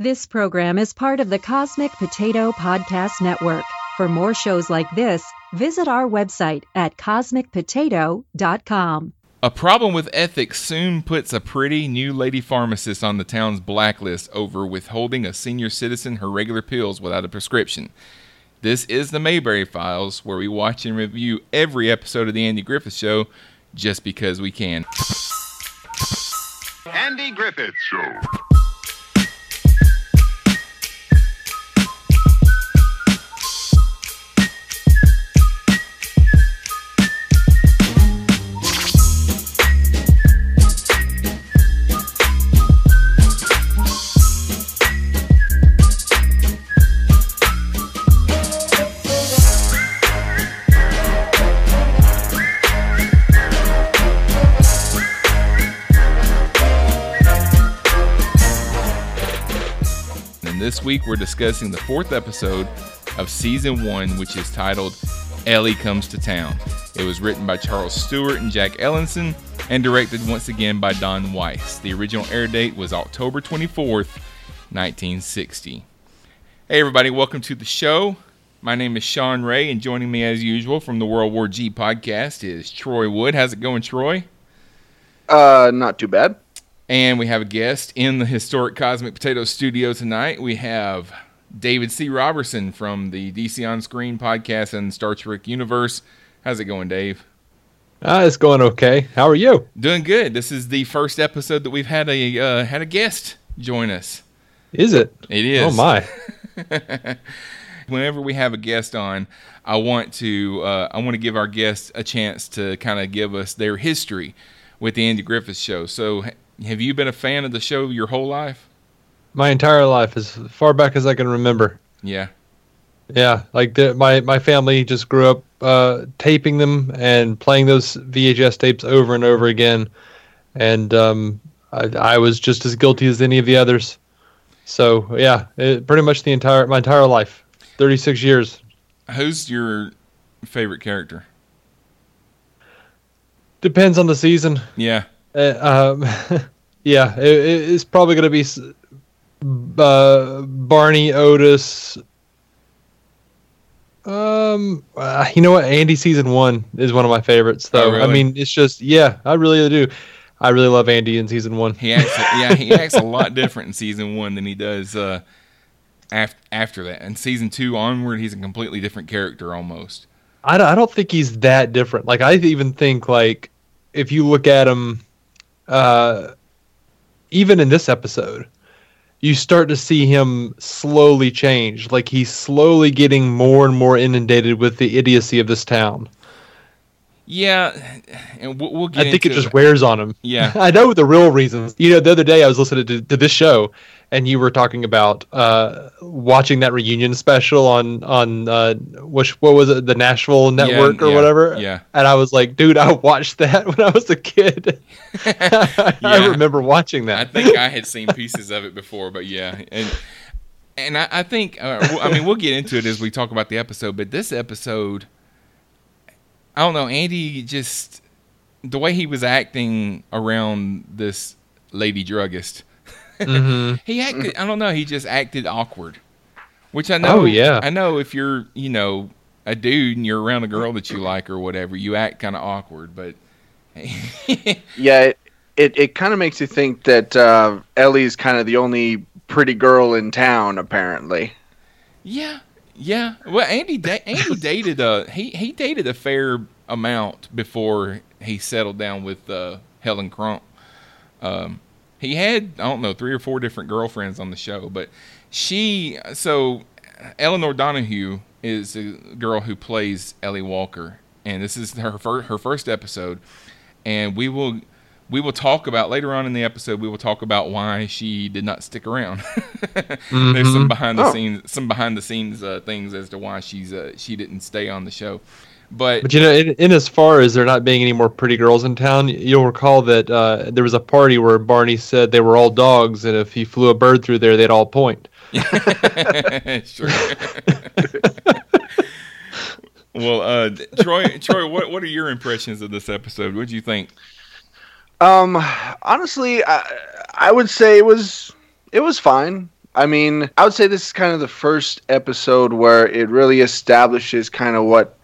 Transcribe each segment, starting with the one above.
This program is part of the Cosmic Potato Podcast Network. For more shows like this, visit our website at cosmicpotato.com. A problem with ethics soon puts a pretty new lady pharmacist on the town's blacklist over withholding a senior citizen her regular pills without a prescription. This is the Mayberry Files, where we watch and review every episode of The Andy Griffith Show just because we can. Andy Griffith Show. This week we're discussing the fourth episode of season one, which is titled Ellie Comes to Town. It was written by Charles Stewart and Jack Elinson and directed once again by Don Weis. The original air date was October 24th, 1960. Hey, everybody, welcome to the show. My name is Sean Ray, and joining me as usual from the World War G podcast is Troy Wood. How's it going, Troy? Uh, not too bad. And we have a guest in the historic Cosmic Potato Studio tonight. We have David C. Robertson from the DC On Screen podcast and Star Trek universe. How's it going, Dave? Ah, it's going okay. How are you? Doing good. This is the first episode that we've had a uh, had a guest join us. Is it? It is. Oh my. Whenever we have a guest on, I want to uh, I want to give our guests a chance to kind of give us their history with the Andy Griffith Show. So, have you been a fan of the show your whole life? My entire life, as far back as I can remember. Yeah. Yeah, like the, my my family just grew up uh, taping them and playing those VHS tapes over and over again, and um, I, I was just as guilty as any of the others. So yeah, it, pretty much the entire my entire life, thirty six years. Who's your favorite character? Depends on the season. Yeah. Uh, um, yeah, it, it- it's probably gonna be uh, Barney Otis. Um, uh, you know what? Andy season one is one of my favorites, though. Oh, I mean, it's just yeah, I really do. I really love Andy in season one. He acts, yeah, he acts a lot different in season one than he does uh, after after that. And season two onward, he's a completely different character almost. I don't, I don't think he's that different. Like I even think like if you look at him, uh, even in this episode, you start to see him slowly change. Like he's slowly getting more and more inundated with the idiocy of this town. Yeah, and we'll, we'll get I think it just wears on him. Yeah. I know the real reasons. You know, the other day I was listening to, to this show, and you were talking about uh, watching that reunion special on on uh, which what was it, the Nashville Network or yeah, whatever. yeah. And I was like, dude, I watched that when I was a kid. I remember watching that. I think I had seen pieces of it before, but yeah, and and I, I think uh, I mean we'll get into it as we talk about the episode. But this episode, I don't know, Andy just the way he was acting around this lady druggist. Mhm. He acted. I don't know. He just acted awkward, which I know. Oh, yeah. I know if you're you know a dude and you're around a girl that you like or whatever, you act kind of awkward. But Yeah, it it, it kind of makes you think that uh, Ellie's kind of the only pretty girl in town, apparently. Yeah, yeah. Well, Andy da- Andy dated a he he dated a fair amount before he settled down with uh, Helen Crump. Um, he had I don't know three or four different girlfriends on the show, but she so Elinor Donahue is a girl who plays Ellie Walker, and this is her fir- her first episode, and we will. We will talk about later on in the episode. We will talk about why she did not stick around. There's some behind the Oh. scenes, some behind the scenes uh, things as to why she's uh, she didn't stay on the show. But, But you know, in, in as far as there not being any more pretty girls in town, you'll recall that uh, there was a party where Barney said they were all dogs, and if he flew a bird through there, they'd all point. sure. well, uh, Troy, Troy, what what are your impressions of this episode? What do you think? Um, honestly, I, I would say it was it was fine. I mean, I would say this is kind of the first episode where it really establishes kind of what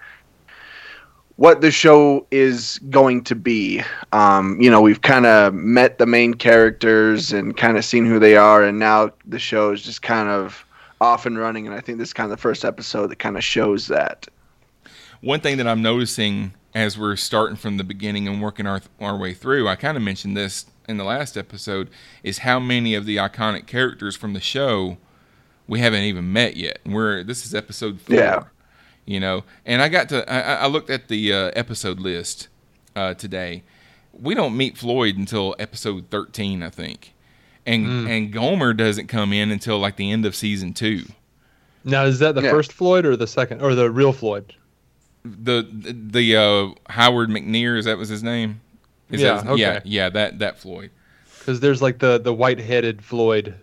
what the show is going to be. Um, you know, we've kind of met the main characters and kind of seen who they are, and now the show is just kind of off and running. And I think this is kind of the first episode that kind of shows that. One thing that I'm noticing as we're starting from the beginning and working our our way through, I kind of mentioned this in the last episode, is how many of the iconic characters from the show we haven't even met yet. We're this is episode four. Yeah you know. And I got to I, I looked at the uh, episode list uh, today. We don't meet Floyd until episode thirteen, I think, and mm. and Gomer doesn't come in until like the end of season two. Now, is that the yeah. first Floyd or the second or the real Floyd? The the uh, Howard McNear is that was his name? Is yeah, okay. yeah, yeah. That that Floyd. Because there's like the the white headed Floyd,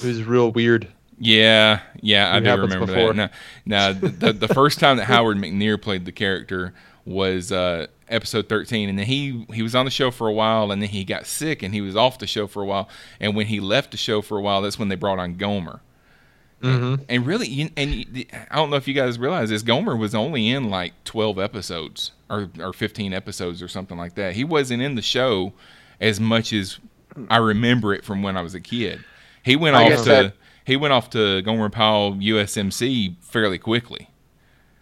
who's real weird. Yeah, yeah, I do remember before. that. Now, now the, the first time that Howard McNear played the character was uh, episode 13 and then he he was on the show for a while and then he got sick and he was off the show for a while and when he left the show for a while that's when they brought on Gomer mm-hmm. and, and, really and I don't know if you guys realize this Gomer was only in like 12 episodes or, or 15 episodes or something like that he wasn't in the show as much as I remember it from when I was a kid he went I off to that, he went off to Gomer Pyle USMC fairly quickly.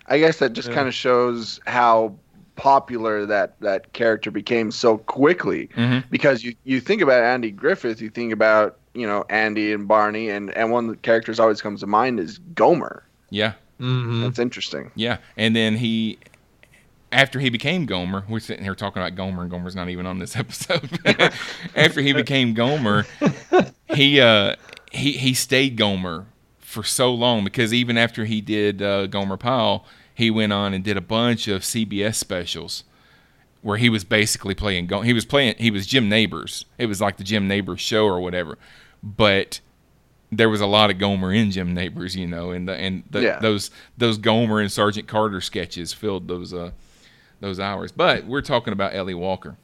I guess that just yeah. kind of shows how popular that that character became so quickly mm-hmm. because you you think about Andy Griffith, you think about you know Andy and Barney, and and one of the characters always comes to mind is Gomer. Yeah, mm-hmm. that's interesting. Yeah, and then he. After he became Gomer, we're sitting here talking about Gomer, and Gomer's not even on this episode. After he became Gomer, he uh, he he stayed Gomer for so long because even after he did uh, Gomer Pyle, he went on and did a bunch of CBS specials where he was basically playing Gomer. He was playing. He was Jim Nabors. It was like the Jim Nabors show or whatever, but there was a lot of Gomer in Jim Nabors, you know, and the, and the, yeah. those those Gomer and Sergeant Carter sketches filled those uh those hours. But we're talking about Ellie Walker.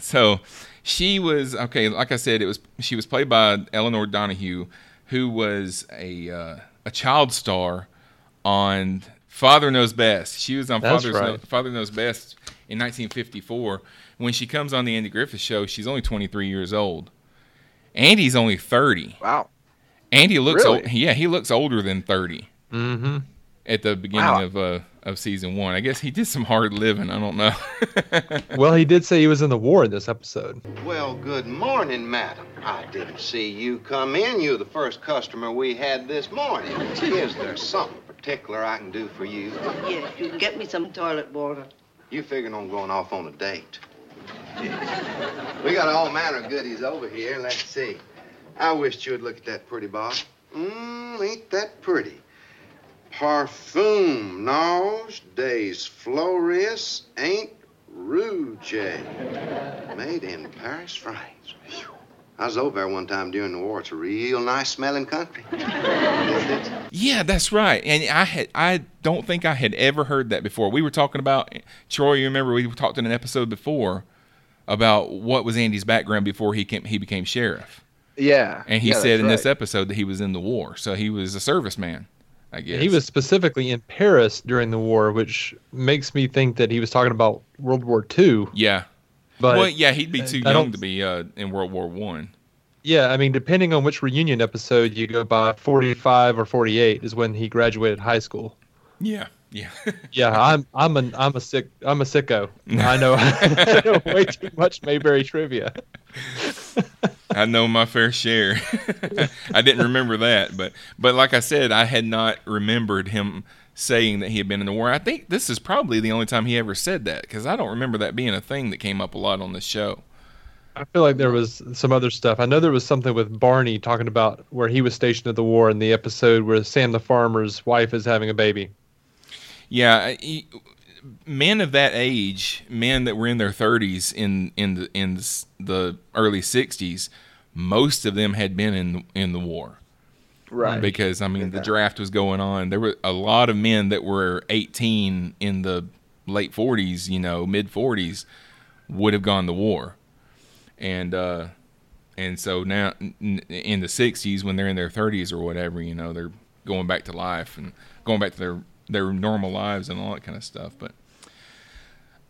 So she was okay. Like I said, it was she was played by Elinor Donahue, who was a uh, a child star on Father Knows Best. She was on Father right. Father Knows Best in 1954. When she comes on the Andy Griffith Show, she's only 23 years old. Andy's only 30. Wow. Andy looks really? old. Yeah, he looks older than 30. Mm-hmm. At the beginning wow. of uh, of season one. I guess he did some hard living. I don't know. well, he did say he was in the war in this episode. Well, good morning, madam. I didn't see you come in. You're the first customer we had this morning. Is there something particular I can do for you? Yes, you can get me some toilet water. You figuring on going off on a date? we got all manner of goodies over here. Let's see. I wished you'd look at that pretty box. Mmm, ain't that pretty? Parfum Nage des Fleuris Ain't Rouge. Made in Paris, France. I was over there one time during the war. It's a real nice smelling country. yeah, that's right. And I had I don't think I had ever heard that before. We were talking about Troy. You remember we talked in an episode before about what was Andy's background before he came, he became sheriff. Yeah, and he yeah, said in right. this episode that he was in the war, so he was a serviceman. I guess. He was specifically in Paris during the war, which makes me think that he was talking about World War II. Yeah. But well, yeah, he'd be too young to be uh, in World War One. Yeah, I mean, depending on which reunion episode you go by, forty-five or forty-eight is when he graduated high school. Yeah, yeah, yeah. I'm I'm an I'm a sick I'm a sicko. I know, I know way too much Mayberry trivia. I know my fair share. I didn't remember that, but but like I said, I had not remembered him saying that he had been in the war. I think this is probably the only time he ever said that because I don't remember that being a thing that came up a lot on the show. I feel like there was some other stuff. I know there was something with Barney talking about where he was stationed at the war in the episode where Sam the farmer's wife is having a baby. Yeah, he, men of that age, men that were in their 30s in in the in the early 60s, most of them had been in in the war. Right. Because I mean, the draft was going on. There were a lot of men that were 18 in the late 40s, you know, mid 40s would have gone to war. And uh and so now in the 60s when they're in their 30s or whatever you know they're going back to life and going back to their their normal lives and all that kind of stuff but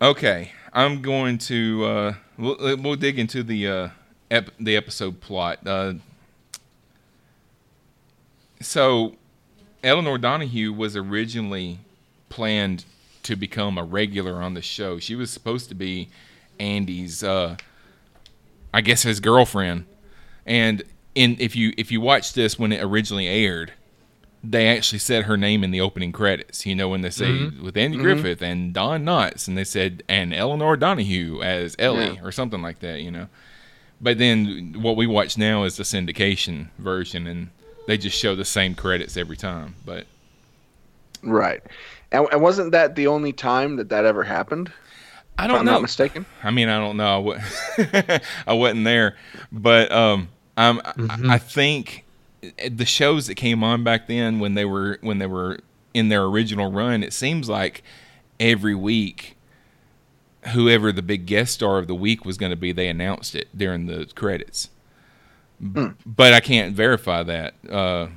okay i'm going to uh we'll, we'll dig into the uh ep- the episode plot uh so elinor donahue was originally planned to become a regular on the show she was supposed to be andy's uh I guess his girlfriend. And in if you if you watch this when it originally aired, they actually said her name in the opening credits. You know when they say with Andy Griffith and Don Knotts, and they said and Elinor Donahue as Ellie Yeah. or something like that. You know. But then what we watch now is the syndication version, and they just show the same credits every time. But Right. And, and wasn't that the only time that that ever happened? I don't I'm know. not mistaken. I mean, I don't know. I, wasn't there, but um, I'm, I, I think the shows that came on back then when they were when they were in their original run, it seems like every week, whoever the big guest star of the week was going to be, they announced it during the credits. But I can't verify that uh,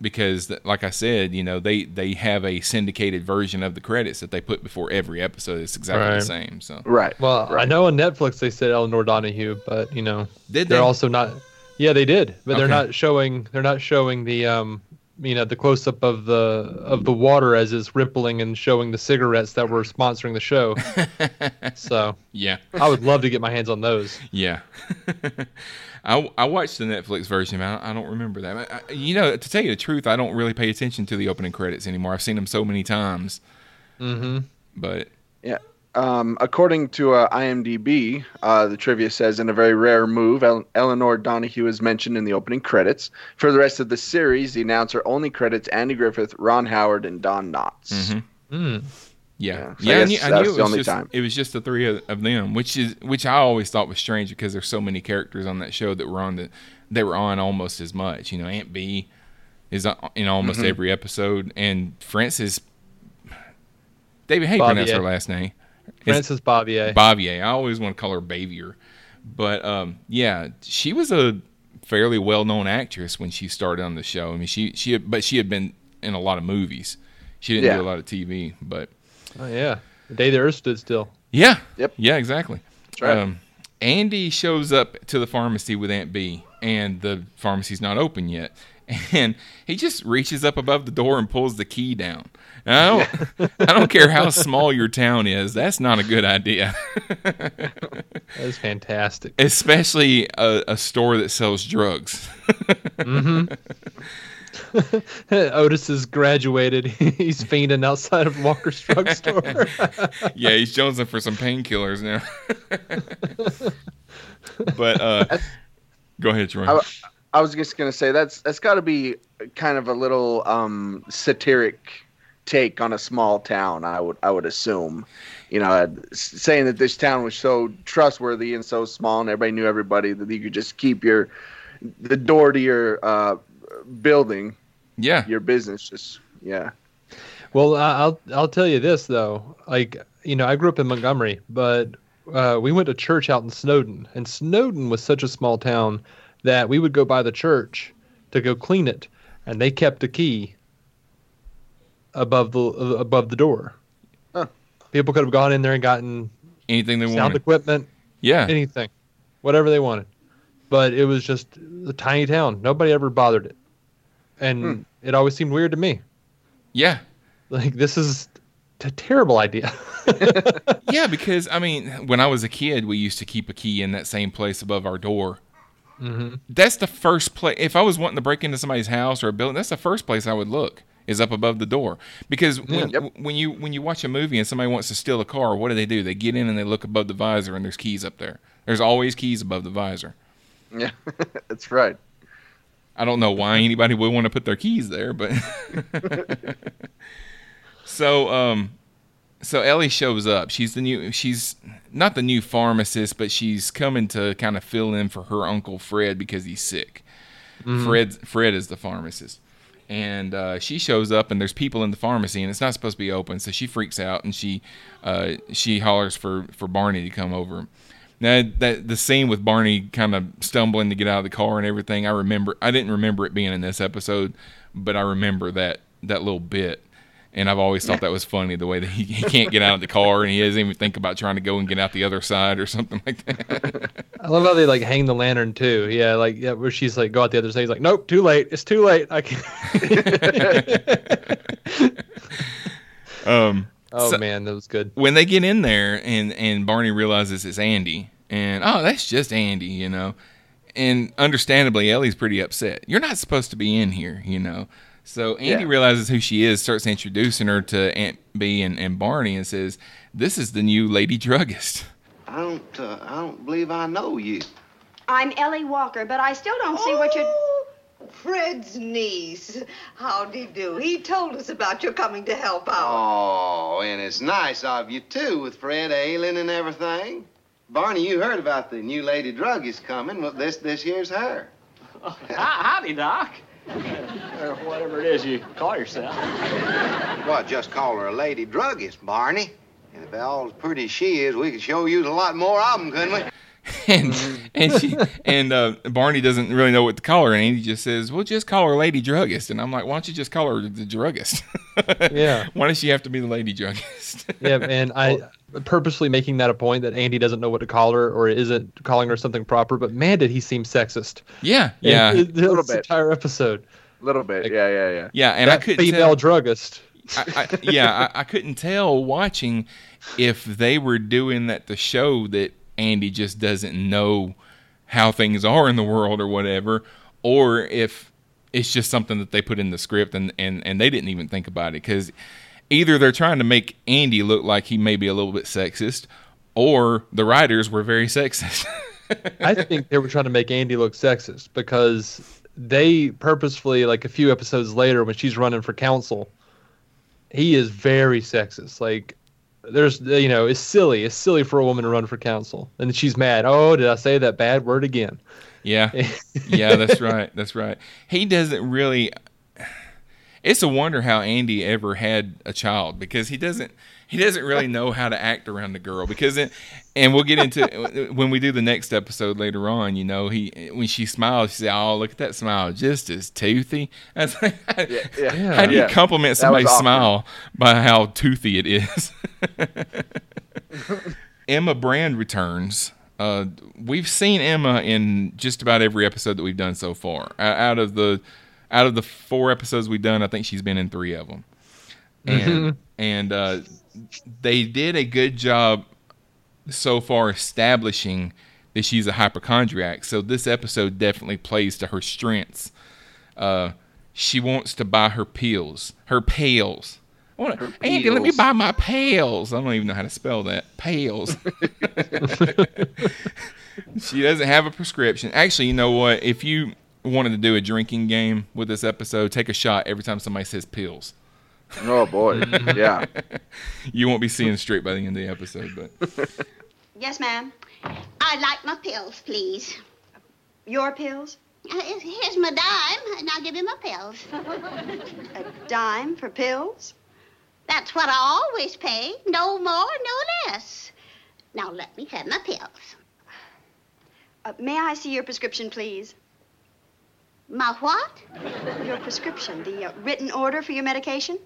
because, th- like I said, you know they they have a syndicated version of the credits that they put before every episode. It's exactly the same. So Right. Well, I know on Netflix they said Elinor Donahue, but you know Did they're they? also not. Yeah, they did, but they're not showing. They're not showing the um, you know, the close up of the of the water as it's rippling and showing the cigarettes that were sponsoring the show. so yeah. I would love to get my hands on those. Yeah. I, I watched the Netflix version, but I, I don't remember that. I, I- you know, to tell you the truth, I don't really pay attention to the opening credits anymore. I've seen them so many times. Mm-hmm. But Yeah. Um, according to uh, IMDb, uh, the trivia says in a very rare move, El- Elinor Donahue is mentioned in the opening credits. For the rest of the series, the announcer only credits Andy Griffith, Ron Howard, and Don Knotts. Mhm. Mm. Yeah, Yeah, so I yeah, I guess knew, I that knew was it the was only just time. it was just the three of, of them, which is which I always thought was strange because there's so many characters on that show that were on the they were on almost as much. You know, Aunt Bee is in almost Mm-hmm. every episode, and Frances. David, how you pronounce her last name? It's- Frances Bobbier. Bavier. I always want to call her Bavier. But um, yeah, she was a fairly well-known actress when she started on the show. I mean, she she had, but she had been in a lot of movies. She didn't Yeah. do a lot of TV, but oh yeah, the day the Earth stood still. yeah, Yep. yeah, exactly. That's right. Um, Andy shows up to the pharmacy with Aunt Bee, and the pharmacy's not open yet. And he just reaches up above the door and pulls the key down. And I don't, I don't care how small your town is. That's not a good idea. That is fantastic. especially a, a store that sells drugs. Otis has graduated. He's fiending outside of Walker's drugstore. yeah, he's jonesing for some painkillers now. but uh, go ahead, Troy. I, I was just gonna say that's that's got to be kind of a little um, satiric take on a small town. I would I would assume, you know, uh, saying that this town was so trustworthy and so small and everybody knew everybody that you could just keep your the door to your uh, building, yeah, your business, just yeah. Well, I- I'll I'll tell you this though. Like you know, I grew up in Montgomery, but uh, we went to church out in Snowdoun, and Snowdoun was such a small town that we would go by the church to go clean it, and they kept a key above the uh, above the door. Huh. People could have gone in there and gotten anything they sound wanted. equipment, Yeah, anything, whatever they wanted. But it was just a tiny town. Nobody ever bothered it, and Hmm. it always seemed weird to me. yeah, Like this is a terrible idea. yeah. Because I mean, when I was a kid, we used to keep a key in that same place above our door. hmm That's the first place. If I was wanting to break into somebody's house or a building, that's the first place I would look. Is up above the door because when, Yep. when you when you watch a movie and somebody wants to steal a car, what do they do? They get in and they look above the visor and there's keys up there. There's always keys above the visor. Yeah, that's right. I don't know why anybody would want to put their keys there, but so um so Ellie shows up. She's the new she's not the new pharmacist, but she's coming to kind of fill in for her uncle Fred because he's sick. Fred Fred is the pharmacist. And uh, she shows up, and there's people in the pharmacy, and it's not supposed to be open. So she freaks out, and she uh, she hollers for, for Barney to come over. Now that the scene with Barney kind of stumbling to get out of the car and everything, I remember. I didn't remember it being in this episode, but I remember that that little bit. And I've always thought that was funny the way that he, he can't get out of the car and he doesn't even think about trying to go and get out the other side or something like that. I love how they like hang the lantern too. Yeah, like yeah, where she's like go out the other side. He's like, nope, too late. It's too late. I can't. um, oh So- man, that was good. when they get in there and and Barney realizes it's Andy and oh that's just Andy you know and understandably Ellie's pretty upset you're not supposed to be in here you know so Andy Yeah. realizes who she is starts introducing her to Aunt Bee and, and Barney and says this is the new lady druggist I don't, uh, I don't believe I know you. I'm Ellie Walker, but I still don't see what you're. Oh, Fred's niece. How'd he do? He told us about your coming to help out. Oh, and it's nice of you, too, with Fred ailing and everything. Barney, you heard about the new lady druggist coming. Well, this, this here's her. Hi- Howdy, Doc. or whatever it is you call yourself. Well, just call her a lady druggist, Barney. And if all's pretty as she is, we could show you a lot more of them, couldn't we? and and she and uh, Barney doesn't really know what to call her and he just says well just call her lady druggist and I'm like why don't you just call her the druggist Yeah. why does she have to be the lady druggist Yeah, and I purposely making that a point that Andy doesn't know what to call her or isn't calling her something proper. But man, did he seem sexist? yeah yeah In this Little bit. entire episode. A little bit. Yeah, yeah, yeah. yeah and I couldn't female tell druggist. I, I, yeah, I, I couldn't tell watching if they were doing that to show that Andy just doesn't know how things are in the world or whatever, or if it's just something that they put in the script and, and, and they didn't even think about it. Because either they're trying to make Andy look like he may be a little bit sexist, or the writers were very sexist. I think they were trying to make Andy look sexist because they purposefully, like a few episodes later, when she's running for council, he is very sexist. Like, there's, you know, it's silly. It's silly for a woman to run for council, and she's mad. Oh, did I say that bad word again? Yeah. yeah, that's right. That's right. He doesn't really It's a wonder how Andy ever had a child because he doesn't he doesn't really know how to act around the girl because it, and we'll get into when we do the next episode later on, you know, he when she smiles, she says, "Oh, look at that smile, just as toothy." Like, yeah. how do you Yeah. compliment somebody's smile by how toothy it is? Emma Brand returns. Uh, we've seen Emma in just about every episode that we've done so far. Out of the out of the four episodes we've done, I think she's been in three of them. And and uh, they did a good job so far establishing that she's a hypochondriac. So this episode definitely plays to her strengths. Uh, she wants to buy her pills, her pails. I wanna, Andy, let me buy my pails. I don't even know how to spell that. Pails. she doesn't have a prescription. Actually, you know what? If you wanted to do a drinking game with this episode, take a shot every time somebody says pills. Oh boy. yeah. You won't be seeing straight by the end of the episode, but Yes, ma'am. I'd like my pills, please. Your pills? Uh, here's my dime, and I'll give you my pills. A dime for pills? That's what I always pay. No more, no less. Now let me have my pills. Uh, may I see your prescription, please? My what? Your prescription, the uh, written order for your medication?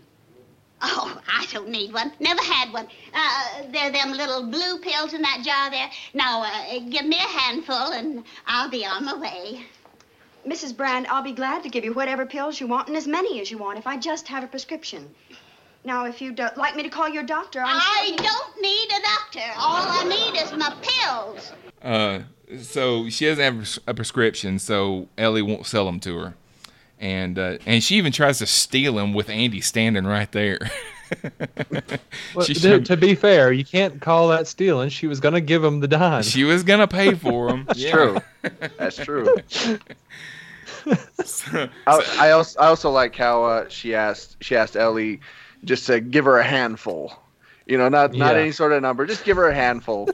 Oh, I don't need one. Never had one. Uh, they're them little blue pills in that jar there. Now, uh, give me a handful, and I'll be on my way. Mrs. Brand, I'll be glad to give you whatever pills you want and as many as you want if I just have a prescription. Now, if you'd uh, like me to call your doctor, I'm I sure- don't need a doctor. All I need is my pills. Uh, so she doesn't have a prescription, so Ellie won't sell them to her, and uh, and she even tries to steal them with Andy standing right there. Well, she, to, should- to be fair, you can't call that stealing. She was gonna give him the dime. she was gonna pay for them. That's True. That's true. I, I also I also like how uh, she asked she asked Ellie just to give her a handful. You know, not not Yeah. any sort of number. Just give her a handful,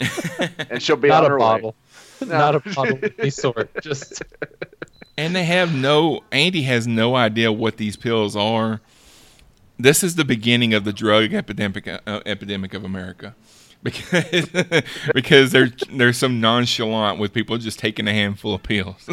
and she'll be Not on a her bottle. way. Not a bottle of any sort. Just And they have no. Andy has no idea what these pills are. This is the beginning of the drug epidemic uh, epidemic of America. because because they're they're so nonchalant with people just taking a handful of pills.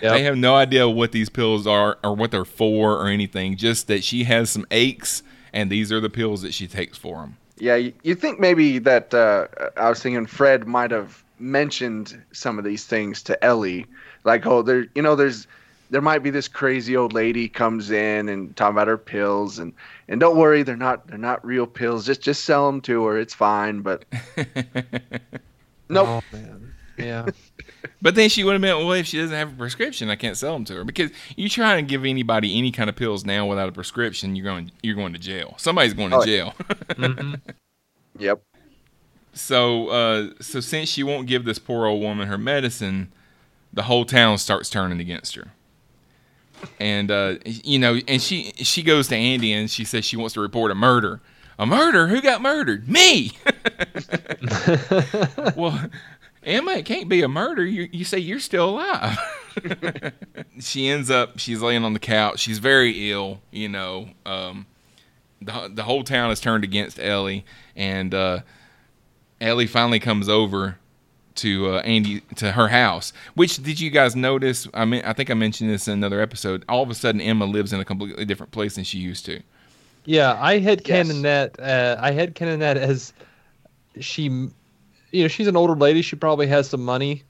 They have no idea what these pills are or what they're for or anything. Just that she has some aches, and these are the pills that she takes for them. Yeah, you, you think maybe that uh, I was thinking Fred might have mentioned some of these things to Ellie, like, oh, there, you know, there's there might be this crazy old lady comes in and talking about her pills, and and don't worry, they're not they're not real pills. Just just sell them to her, it's fine. But nope. Oh, man. Yeah. But then she would have been, well, if she doesn't have a prescription, I can't sell them to her because you try to give anybody any kind of pills now without a prescription, you're going you're going to jail. Somebody's going to Oh, jail. Mm-hmm. Yep. So, uh, so since she won't give this poor old woman her medicine, the whole town starts turning against her. And uh, you know, and she she goes to Andy and she says she wants to report a murder. A murder? Who got murdered? Me. well, Emma, it can't be a murder. You you say you're still alive. she ends up she's laying on the couch. She's very ill. You know, um, the the whole town is turned against Ellie, and uh, Ellie finally comes over to uh, Andy to her house. Which did you guys notice? I mean, I think I mentioned this in another episode. All of a sudden, Emma lives in a completely different place than she used to. Yeah, I had canon that. Uh, I had canon that as she, you know, she's an older lady. She probably has some money,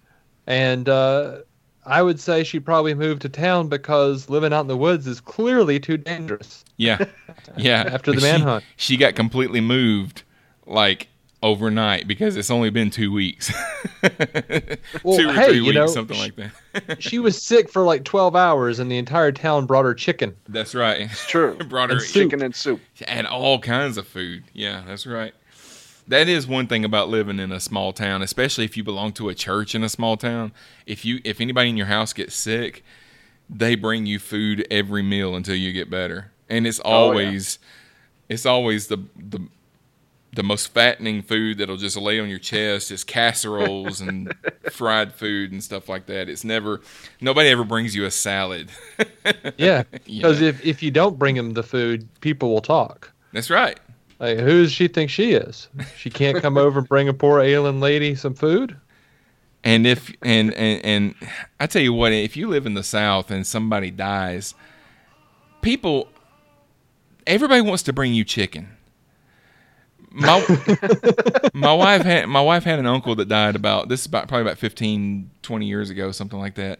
and uh, I would say she probably moved to town because living out in the woods is clearly too dangerous. Yeah, yeah. After the She- manhunt. she, got completely moved like overnight because it's only been two weeks. Well, two or hey, three you weeks, know, something like that. she was sick for like twelve hours, and the entire town brought her chicken. That's right. It's true. Brought her And soup. Chicken and soup. and all kinds of food. Yeah, that's right. That is one thing about living in a small town, especially if you belong to a church in a small town. If you if anybody in your house gets sick, they bring you food every meal until you get better. And it's Oh, yeah. always it's always the the the most fattening food that'll just lay on your chest. is casseroles and fried food and stuff like that. It's never nobody ever brings you a salad. Yeah, because know? if if you don't bring them the food, people will talk. That's right. Like, who does she think she is? She can't come over and bring a poor ailing lady some food. And if and, and and I tell you what, if you live in the South and somebody dies, people, everybody wants to bring you chicken. My my wife had my wife had an uncle that died about this is about probably about 15, 20 years ago, something like that.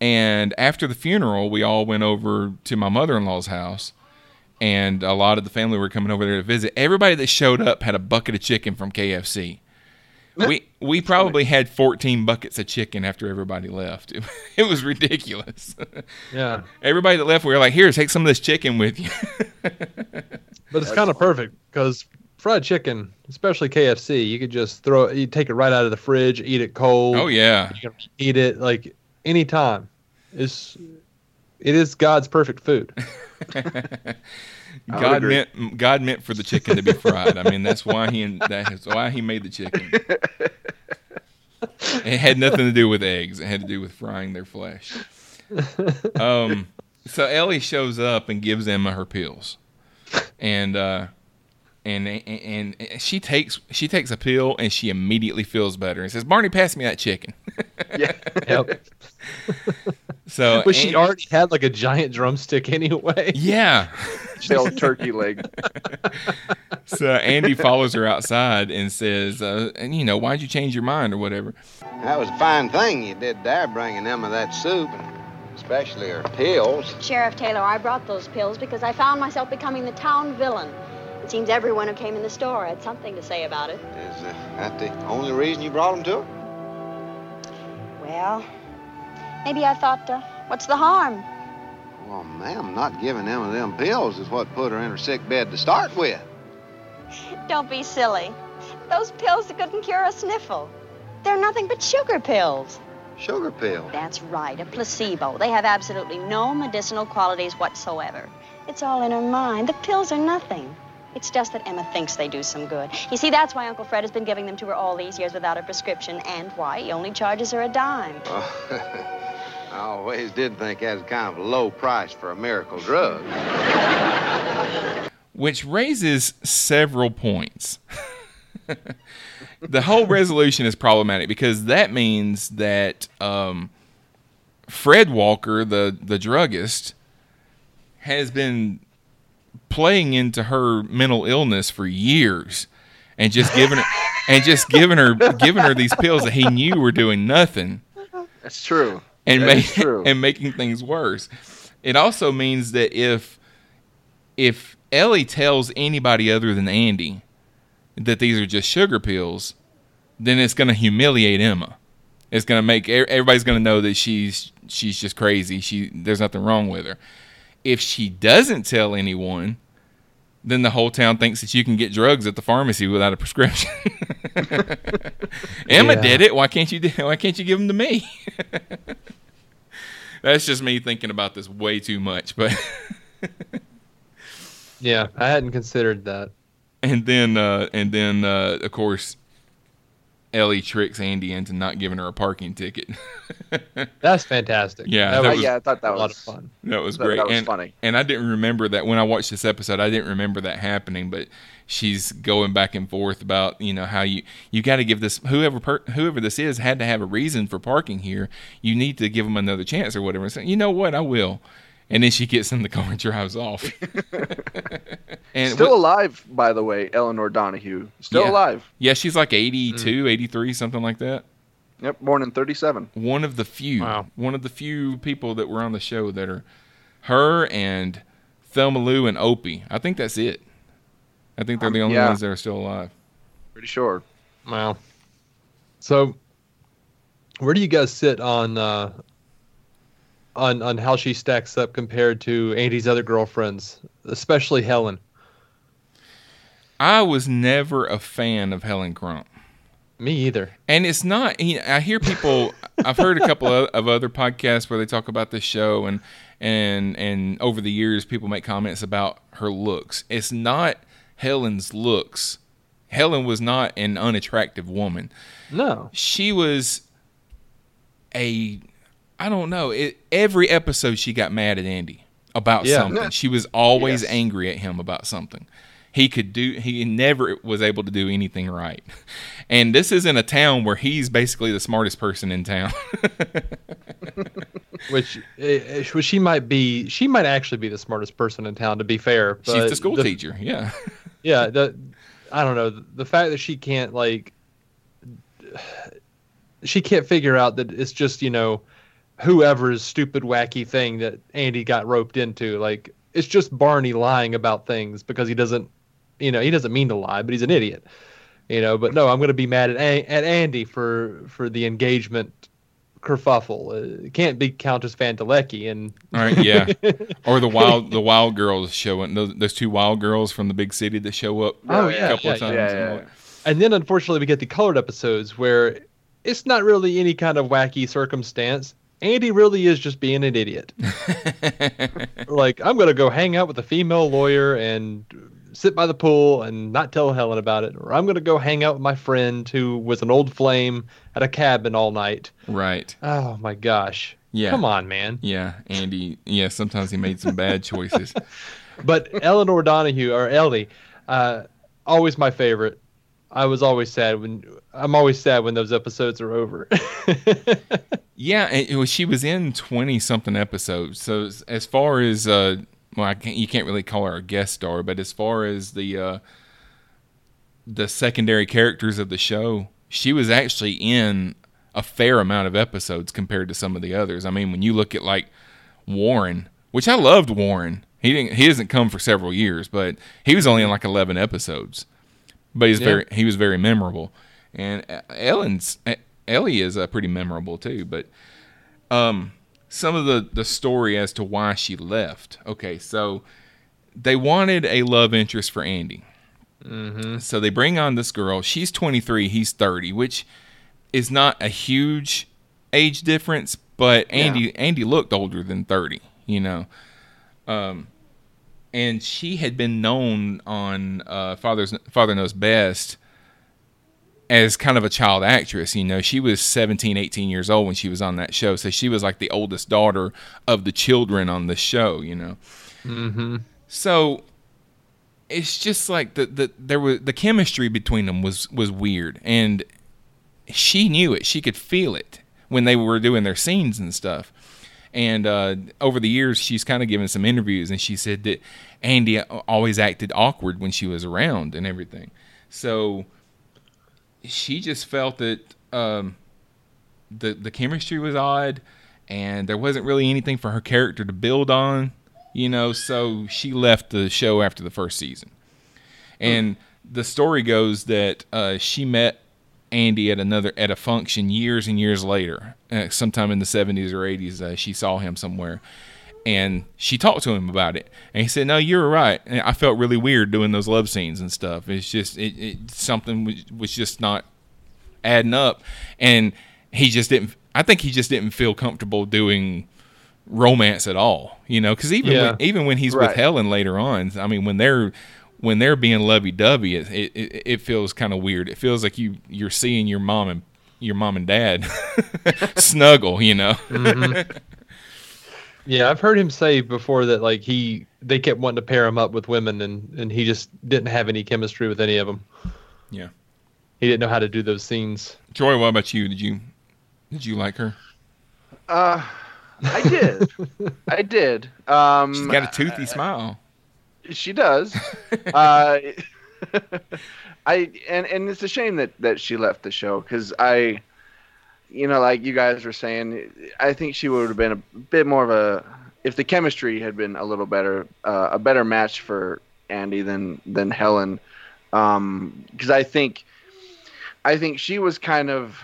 And after the funeral, we all went over to my mother in law's house, and a lot of the family were coming over there to visit. Everybody that showed up had a bucket of chicken from KFC. We we probably had 14 buckets of chicken after everybody left. It, it was ridiculous. Yeah, everybody that left, we were like, "Here, take some of this chicken with you." but it's kind of perfect because fried chicken, especially KFC, you could just throw it. You take it right out of the fridge, eat it cold. oh yeah, You can eat it like anytime. It's it is God's perfect food. God meant God meant for the chicken to be fried. I mean, that's why he that's why he made the chicken. It had nothing to do with eggs. It had to do with frying their flesh. Um, so Ellie shows up and gives Emma her pills, and uh, and and and she takes she takes a pill and she immediately feels better and says, "Barney, pass me that chicken." Yeah. Yep. So but she already had like a giant drumstick anyway. yeah. The old turkey leg. So Andy follows her outside and says, uh, "And you know, why'd you change your mind or whatever?" That was a fine thing you did there, bringing Emma that soup, and especially her pills. Sheriff Taylor, I brought those pills because I found myself becoming the town villain. It seems everyone who came in the store had something to say about it. Is uh, that the only reason you brought them to her? Well, maybe I thought, uh, what's the harm? Well, ma'am, not giving Emma them pills is what put her in her sick bed to start with. Don't be silly. Those pills couldn't cure a sniffle. They're nothing but sugar pills. Sugar pills. That's right, a placebo. They have absolutely no medicinal qualities whatsoever. It's all in her mind. The pills are nothing. It's just that Emma thinks they do some good. You see, that's why Uncle Fred has been giving them to her all these years without a prescription, and why he only charges her a dime. Oh, I always did think that was kind of a low price for a miracle drug. Which raises several points. the whole resolution is problematic because that means that um, Fred Walker, the the druggist, has been playing into her mental illness for years and just giving her and just giving her giving her these pills that he knew were doing nothing That's true. and That make, true. and making things worse. It also means that if if Ellie tells anybody other than Andy that these are just sugar pills, then it's going to humiliate Emma. It's going to make everybody's going to know that she's she's just crazy. She there's nothing wrong with her. If she doesn't tell anyone, then the whole town thinks that you can get drugs at the pharmacy without a prescription. Emma Yeah. did it. Why can't you? Why can't you give them to me? That's just me thinking about this way too much. But Yeah, I hadn't considered that. and then uh, and then uh, of course, Ellie tricks Andy into not giving her a parking ticket. That's fantastic. Yeah, that that was yeah, I thought that was a lot of fun. That was great. that was and, funny. And I didn't remember that when I watched this episode. I didn't remember that happening. But she's going back and forth about you know how you you got to give this whoever per, whoever this is had to have a reason for parking here. You need to give them another chance or whatever. So, you know what? I will. And then she gets in the car and drives off. and Still what- alive, by the way, Elinor Donahue. Still Yeah. alive. yeah, she's like 82, 83, something like that. Yep, born in 37. one of the few Wow. one of the few people that were on the show that are her and Thelma Lou and Opie. I think that's it. I think they're the only yeah. ones that are still alive. Pretty sure. Wow. So, where do you guys sit on uh, on on how she stacks up compared to Andy's other girlfriends, especially Helen? I was never a fan of Helen Crump. Me either. And it's not. You know, I hear people. I've heard a couple of, of other podcasts where they talk about this show, and and and over the years, people make comments about her looks. It's not Helen's looks. Helen was not an unattractive woman. No. she was a I don't know. It, every episode she got mad at Andy about Yeah. something. She was always Yes. angry at him about something. He could do he never was able to do anything right. And this is in a town where he's basically the smartest person in town. Which, uh, which she might be. She might actually be the smartest person in town. To be fair, She's but the school teacher. Yeah. Yeah. The I don't know the fact that she can't like. She can't figure out that it's just you know, whoever's stupid wacky thing that Andy got roped into. Like it's just Barney lying about things because he doesn't, you know, he doesn't mean to lie, but he's an idiot. You know, but no, I'm going to be mad at A- at Andy for for the engagement kerfuffle. Uh, it can't be Countess Van Delecki and All right, yeah. Or the wild the wild girls showing those, those two wild girls from the big city that show up Oh, a yeah, couple of yeah, times. yeah, yeah, all yeah. And then unfortunately we get the colored episodes where it's not really any kind of wacky circumstance. Andy really is just being an idiot. like, I'm going to go hang out with a female lawyer and sit by the pool and not tell Helen about it. Or I'm going to go hang out with my friend who was an old flame at a cabin all night. Right. Oh my gosh. Yeah. Come on, man. Yeah, Andy. Yeah, sometimes he made some bad choices. But Elinor Donahue or Ellie, uh, always my favorite. I was always sad when I'm always sad when those episodes are over. Yeah, it was, she was in twenty something episodes. So as, far as uh, well, I can't, you can't really call her a guest star, but as far as the uh, the secondary characters of the show, she was actually in a fair amount of episodes compared to some of the others. I mean, when you look at like Warren, which I loved Warren. He didn't. He hasn't come for several years, but he was only in like eleven episodes. But he's Yeah. very he was very memorable, and uh, Ellen's uh, Ellie is uh, pretty memorable too. But um, some of the the story as to why she left. Okay, so they wanted a love interest for Andy. Mm-hmm. So they bring on this girl. She's 23. He's 30, which is not a huge age difference, but Andy Andy looked older than 30. You know. Um, and she had been known on uh, Father's Father Knows Best as kind of a child actress. You know, she was 17, 18 years old when she was on that show. So she was like the oldest daughter of the children on the show, you know. mm-hmm. So it's just like the, the there was the chemistry between them was was weird and she knew it she could feel it when they were doing their scenes and stuff and uh, over the years she's kind of given some interviews and she said that andy always acted awkward when she was around and everything so she just felt that um, the the chemistry was odd and there wasn't really anything for her character to build on you know, so she left the show after the first season. And the story goes that uh, she met Andy at another at a function years and years later, uh, sometime in the 70s or 80s. Uh, she saw him somewhere, and she talked to him about it. And he said, "No, you're right. And I felt really weird doing those love scenes and stuff. It's just it, it something was, was just not adding up, and he just didn't. I think he just didn't feel comfortable doing." romance at all, you know, because even Yeah. when, even when he's Right. with Helen later on, I mean, when they're when they're being lovey dovey, it, it it it feels kind of weird. It feels like you you're seeing your mom and your mom and dad snuggle, you know. Yeah, I've heard him say before that like he they kept wanting to pair him up with women and and he just didn't have any chemistry with any of them. Yeah. He didn't know how to do those scenes. Joy, what about you? Did you did you like her? Uh, I did. I did. Um, She's got a toothy smile. She does. uh, I and and it's a shame that that she left the show because I, you know, like you guys were saying, I think she would have been a bit more of a if the chemistry had been a little better, uh, a better match for Andy than than Helen, because I think, I think she was kind of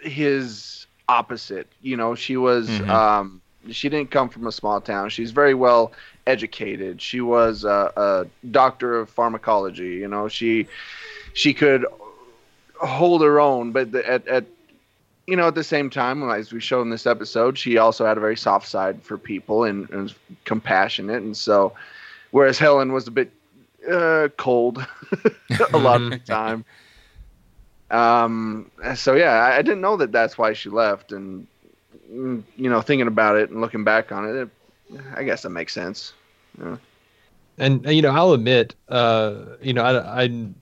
his opposite. You know, she was. Mhm. Um, she didn't come from a small town. She's very well educated. She was a, a doctor of pharmacology. You know, she she could hold her own, but the, at at you know at the same time, as we showed in this episode, she also had a very soft side for people and, and was compassionate. And so, whereas Helen was a bit uh, cold a lot of the time. Um. So yeah, I, I didn't know that that's why she left, and you know, thinking about it and looking back on it, it I guess that makes sense. Yeah. And you know, I'll admit, uh, you know, I, I'm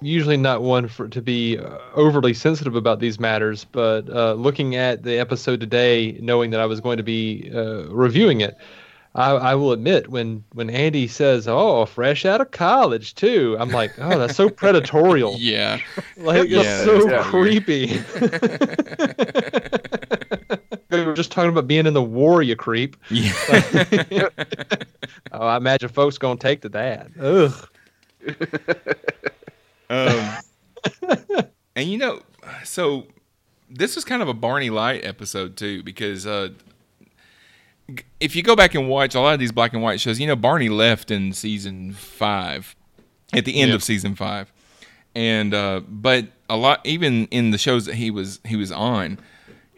usually not one for to be uh, overly sensitive about these matters, but uh, looking at the episode today, knowing that I was going to be uh, reviewing it, I, I will admit when when Andy says, "Oh, fresh out of college too," I'm like, "Oh, that's so predatorial." Yeah. Like Yeah, it's so creepy. we were just talking about being in the war, you creep. Yeah. Oh, I imagine folks gonna take to that. Ugh. Um, and you know, so this was kind of a Barney Light episode too, because uh, if you go back and watch a lot of these black and white shows, you know, Barney left in season five, at the end Yeah. of season five, and uh, but a lot even in the shows that he was he was on.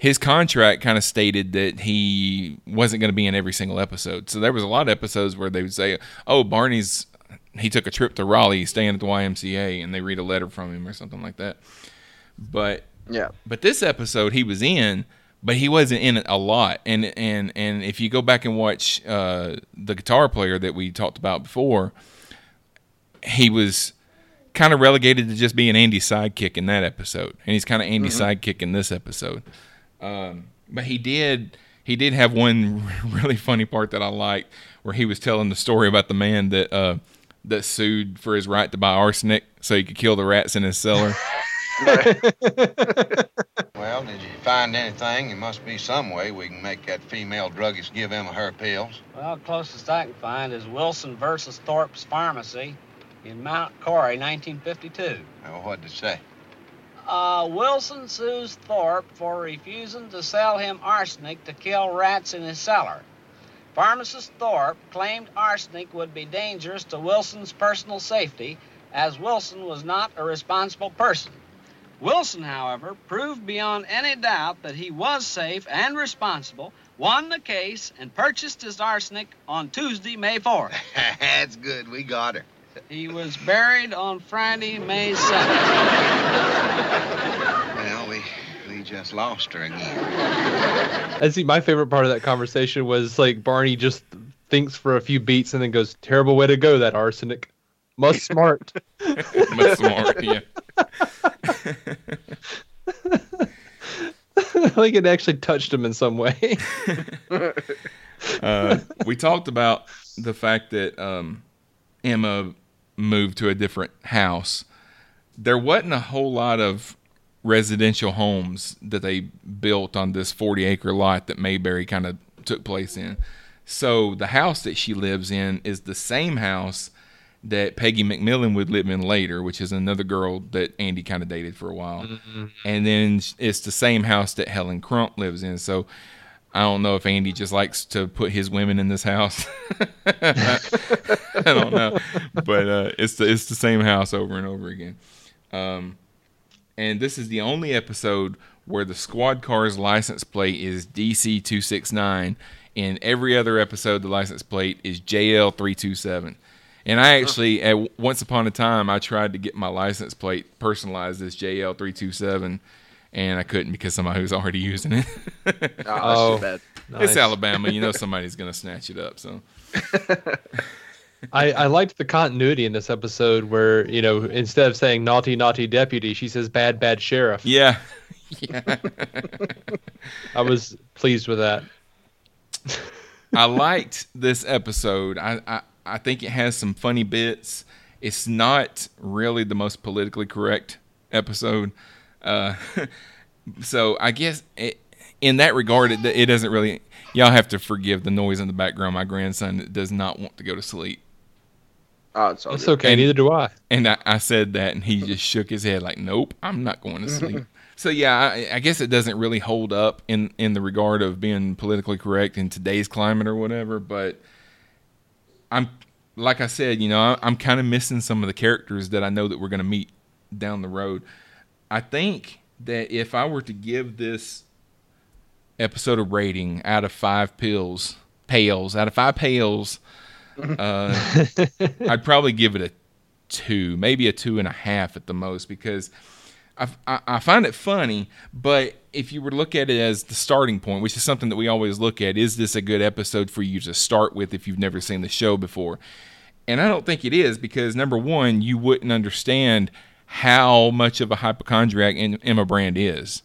His contract kind of stated that he wasn't going to be in every single episode. So there was a lot of episodes where they would say, "Oh, Barney's he took a trip to Raleigh, staying at the YMCA, and they read a letter from him or something like that. But Yeah. but this episode he was in, but he wasn't in it a lot. And and and if you go back and watch uh, the guitar player that we talked about before, he was kind of relegated to just being Andy's sidekick in that episode, and he's kind of Andy's sidekick in this episode. Um, but he did he did have one really funny part that I liked, where he was telling the story about the man that uh, that sued for his right to buy arsenic so he could kill the rats in his cellar. Well, did you find anything? There must be some way we can make that female druggist give Emma her pills. Well, closest I can find is Wilson versus Thorpe's Pharmacy in Mount Corey, 1952. Well, what'd it say? Uh, Wilson sues Thorpe for refusing to sell him arsenic to kill rats in his cellar. Pharmacist Thorpe claimed arsenic would be dangerous to Wilson's personal safety, as Wilson was not a responsible person. Wilson, however, proved beyond any doubt that he was safe and responsible, won the case, and purchased his arsenic on Tuesday, May 4th. That's good. We got her. He was buried on Friday, May 7th. Well, we we just lost her again. I see. My favorite part of that conversation was like Barney just thinks for a few beats and then goes, "Terrible way to go, that arsenic." Must smart. Much smart, yeah. like it actually touched him in some way. uh, we talked about the fact that um, Emma moved to a different house. There wasn't a whole lot of residential homes that they built on this 40 acre lot that Mayberry kind of took place in. So the house that she lives in is the same house that Peggy McMillan would live in later, which is another girl that Andy kind of dated for a while. Mm-hmm. And then it's the same house that Helen Crump lives in. So I don't know if Andy just likes to put his women in this house. I don't know, but uh, it's the it's the same house over and over again. Um, and this is the only episode where the squad car's license plate is DC two six nine. In every other episode, the license plate is JL three two seven. And I actually, at once upon a time, I tried to get my license plate personalized as JL three two seven, and I couldn't because somebody was already using it. Oh, that's too. It's Alabama, you know somebody's gonna snatch it up. So I, I liked the continuity in this episode where, you know, instead of saying naughty, naughty deputy, she says bad, bad sheriff. yeah, yeah. I was pleased with that. I liked this episode. I, I I think it has some funny bits. It's not really the most politically correct episode, uh, so I guess it, in that regard, it, it doesn't really. Y'all have to forgive the noise in the background. My grandson does not want to go to sleep, Oh, it's It's okay. And- neither do I. and I, I said that, and he just shook his head like, "Nope, I'm not going to sleep." so yeah, I, I guess it doesn't really hold up in in the regard of being politically correct in today's climate or whatever. But I'm like I said, you know, I, I'm kind of missing some of the characters that I know that we're going to meet down the road. I think that if I were to give this episode a rating out of five pills, pails, out of five pails, uh, I'd probably give it a two, maybe a two and a half at the most, because I, I, I find it funny. But if you were to look at it as the starting point, which is something that we always look at, is this a good episode for you to start with if you've never seen the show before? And I don't think it is because number one, you wouldn't understand how much of a hypochondriac Em- Emma Brand is.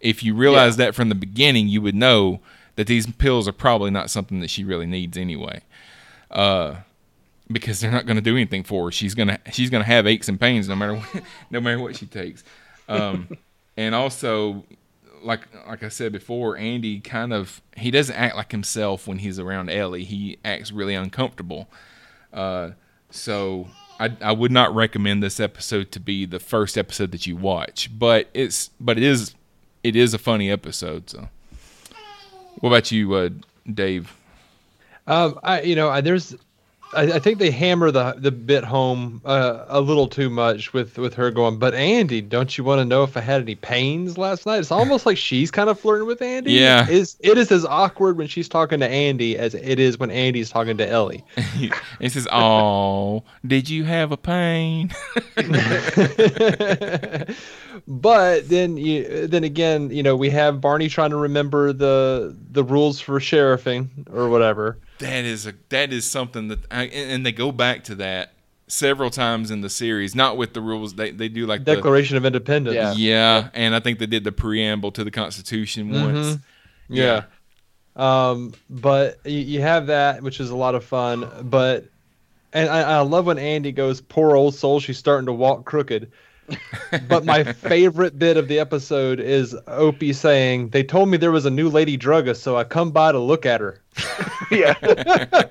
If you realize that from the beginning, you would know that these pills are probably not something that she really needs anyway uh, because they're not going to do anything for her. She's gonna she's gonna have aches and pains no matter what, no matter what she takes. Um, and also, like like I said before, Andy kind of he doesn't act like himself when he's around Ellie. He acts really uncomfortable. Uh, so I I would not recommend this episode to be the first episode that you watch, but it's but it is it is a funny episode. So, what about you, uh, Dave? Um, I you know I, there's, I, I think they hammer the the bit home uh, a little too much with with her going. But Andy, don't you want to know if I had any pains last night? It's almost like she's kind of flirting with Andy. Yeah. is it is as awkward when she's talking to Andy as it is when Andy's talking to Ellie. He says, "Oh, did you have a pain?" but then you then again, you know, we have Barney trying to remember the the rules for sheriffing or whatever. That is a that is something that, I, and and they go back to that several times in the series. Not with the rules they they do like the Declaration of Independence. Yeah. yeah, and I think they did the preamble to the Constitution once. Mhm. Yeah. Um, but you, you have that, which is a lot of fun. But and I, I love when Andy goes, "Poor old soul, she's starting to walk crooked." But my favorite bit of the episode is Opie saying, "They told me there was a new lady druggist, so I come by to look at her." yeah.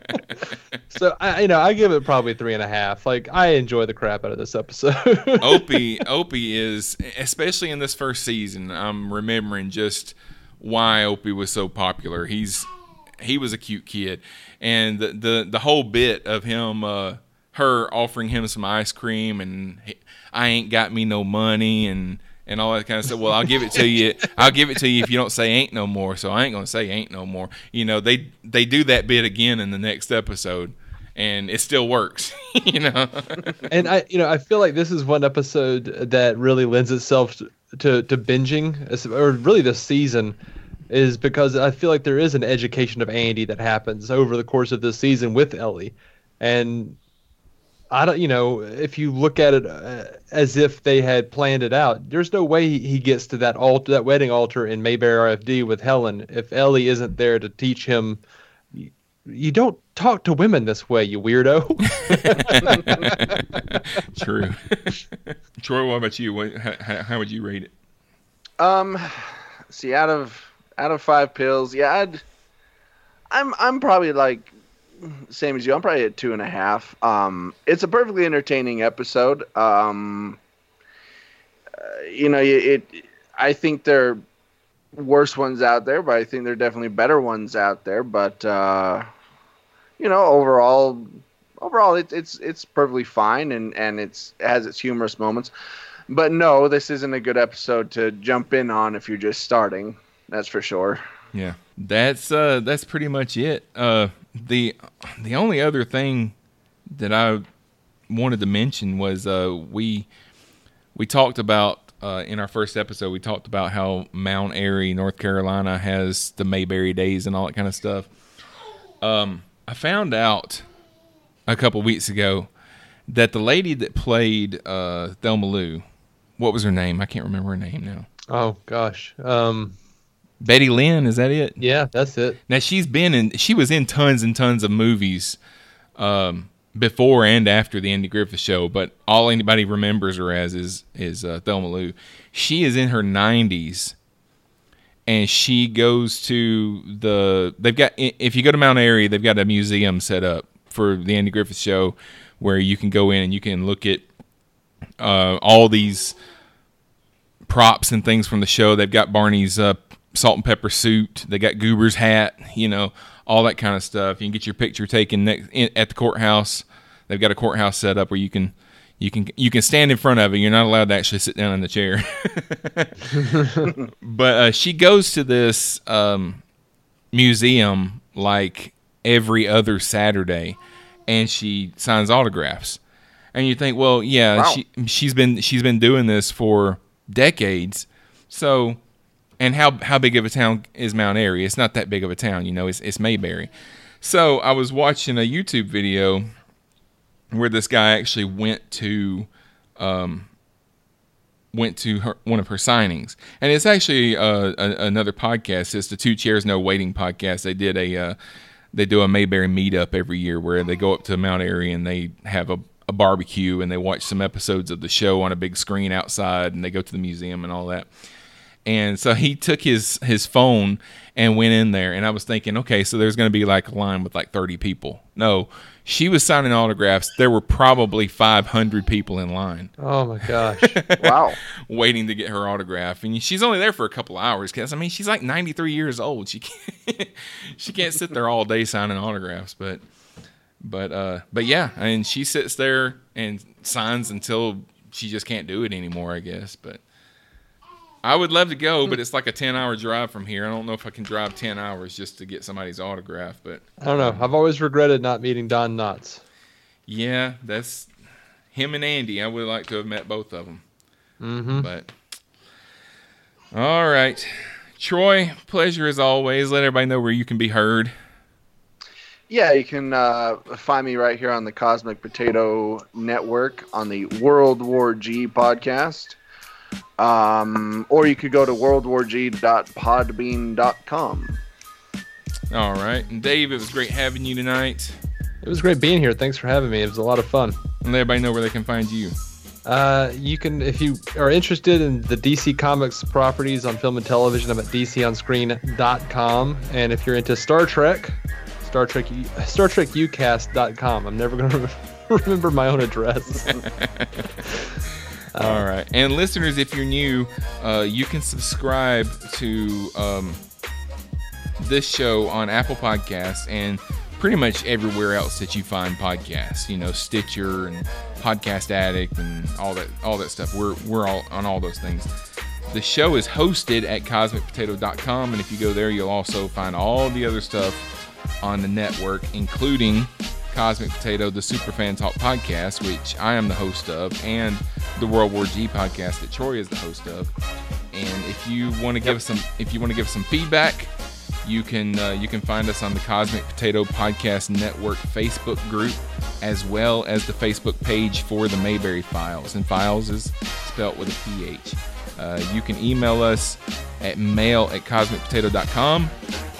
So I, you know, I give it probably three and a half. Like I enjoy the crap out of this episode. Opie Opie is especially in this first season. I'm remembering just why Opie was so popular. He's he was a cute kid, and the the, the whole bit of him, uh, her offering him some ice cream, and he, I ain't got me no money, and and all that kind of stuff. Well, I'll give it to you. I'll give it to you if you don't say ain't no more. So I ain't gonna say ain't no more. You know they they do that bit again in the next episode. And it still works, you know. and I, you know, I feel like this is one episode that really lends itself to to, to binging, or really this season, is because I feel like there is an education of Andy that happens over the course of this season with Ellie, and I don't, you know, if you look at it uh, as if they had planned it out, there's no way he gets to that altar, that wedding altar in Mayberry RFD with Helen if Ellie isn't there to teach him. You, you don't talk to women this way, you weirdo. True. Troy, what about you? What, how, how would you rate it? Um, see, out of out of five pills, yeah, I'd, I'm I'm probably like same as you. I'm probably at two and a half. Um, it's a perfectly entertaining episode. Um, uh, you know, it, it. I think there are worse ones out there, but I think there are definitely better ones out there. But uh, you know, overall, overall, it, it's it's perfectly fine, and and it's it has its humorous moments. But no, this isn't a good episode to jump in on if you're just starting. That's for sure. Yeah, that's uh, that's pretty much it. Uh, the the only other thing that I wanted to mention was uh, we we talked about uh, in our first episode. We talked about how Mount Airy, North Carolina, has the Mayberry Days and all that kind of stuff. Um, I found out a couple weeks ago that the lady that played uh, Thelma Lou, what was her name? I can't remember her name now. Oh gosh, um, Betty Lynn, is that it? Yeah, that's it. Now she's been in she was in tons and tons of movies um, before and after the Andy Griffith show, but all anybody remembers her as is is uh, Thelma Lou. She is in her 90s and she goes to the they've got if you go to Mount Airy, they've got a museum set up for the Andy Griffith show where you can go in and you can look at uh, all these props and things from the show. They've got Barney's uh, salt and pepper suit. They got Goober's hat, you know, all that kind of stuff. You can get your picture taken next, in, at the courthouse. They've got a courthouse set up where you can you can you can stand in front of it. You're not allowed to actually sit down in the chair. but uh, she goes to this um, museum like every other Saturday, and she signs autographs. And you think, well, yeah, wow. she she's been she's been doing this for decades, so and how how big of a town is Mount Airy? It's not that big of a town, you know. It's it's Mayberry. So I was watching a YouTube video where this guy actually went to um, went to her, one of her signings, and it's actually uh, a, another podcast. It's the Two Chairs No Waiting podcast. They did a uh, they do a Mayberry meetup every year where they go up to Mount Airy and they have a, a barbecue and they watch some episodes of the show on a big screen outside and they go to the museum and all that. And so he took his his phone and went in there. And I was thinking, okay, so there's going to be like a line with like 30 people. No, she was signing autographs. There were probably 500 people in line. Oh my gosh! wow, waiting to get her autograph, and she's only there for a couple hours. Cause I mean, she's like 93 years old. She can't, she can't sit there all day signing autographs. But but uh, but yeah, I mean, she sits there and signs until she just can't do it anymore. I guess, but I would love to go, but it's like a ten hour drive from here. I don't know if I can drive ten hours just to get somebody's autograph, but I don't know. I've always regretted not meeting Don Knotts. Yeah, that's him and Andy. I would like to have met both of them. Mm-hmm. But all right, Troy, pleasure as always. Let everybody know where you can be heard. Yeah, you can uh, find me right here on the Cosmic Potato Network on the World War G podcast. Um, or you could go to worldwarg.podbean.com. All right. And Dave, it was great having you tonight. It was great being here. Thanks for having me. It was a lot of fun. And let everybody know where they can find you. Uh, you can, if you are interested in the DC Comics properties on film and television, I'm at DCOnscreen.com. And if you're into Star Trek, Star Trek, Star Trek UCast.com. I'm never going to remember my own address. All right. And listeners, if you're new, uh, you can subscribe to um, this show on Apple Podcasts and pretty much everywhere else that you find podcasts. You know, Stitcher and Podcast Addict and all that all that stuff. We're we're all on all those things. The show is hosted at cosmicpotato.com, and if you go there, you'll also find all the other stuff on the network, including Cosmic Potato, the Superfan Talk podcast, which I am the host of, and the World War G podcast that Troy is the host of. and if you want to give us some, if you want to give some feedback, you can uh, you can find us on the Cosmic Potato Podcast Network Facebook group, as well as the Facebook page for the Mayberry Philes. And Files is spelt with a PH. Uh, you can email us at mail at cosmicpotato.com,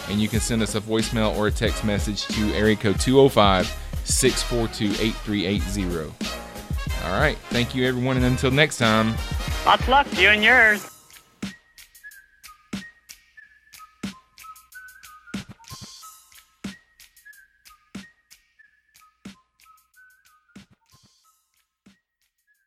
and you can send us a voicemail or a text message to area code 205 642 8380. All right. Thank you, everyone. And until next time. Of luck to you and yours.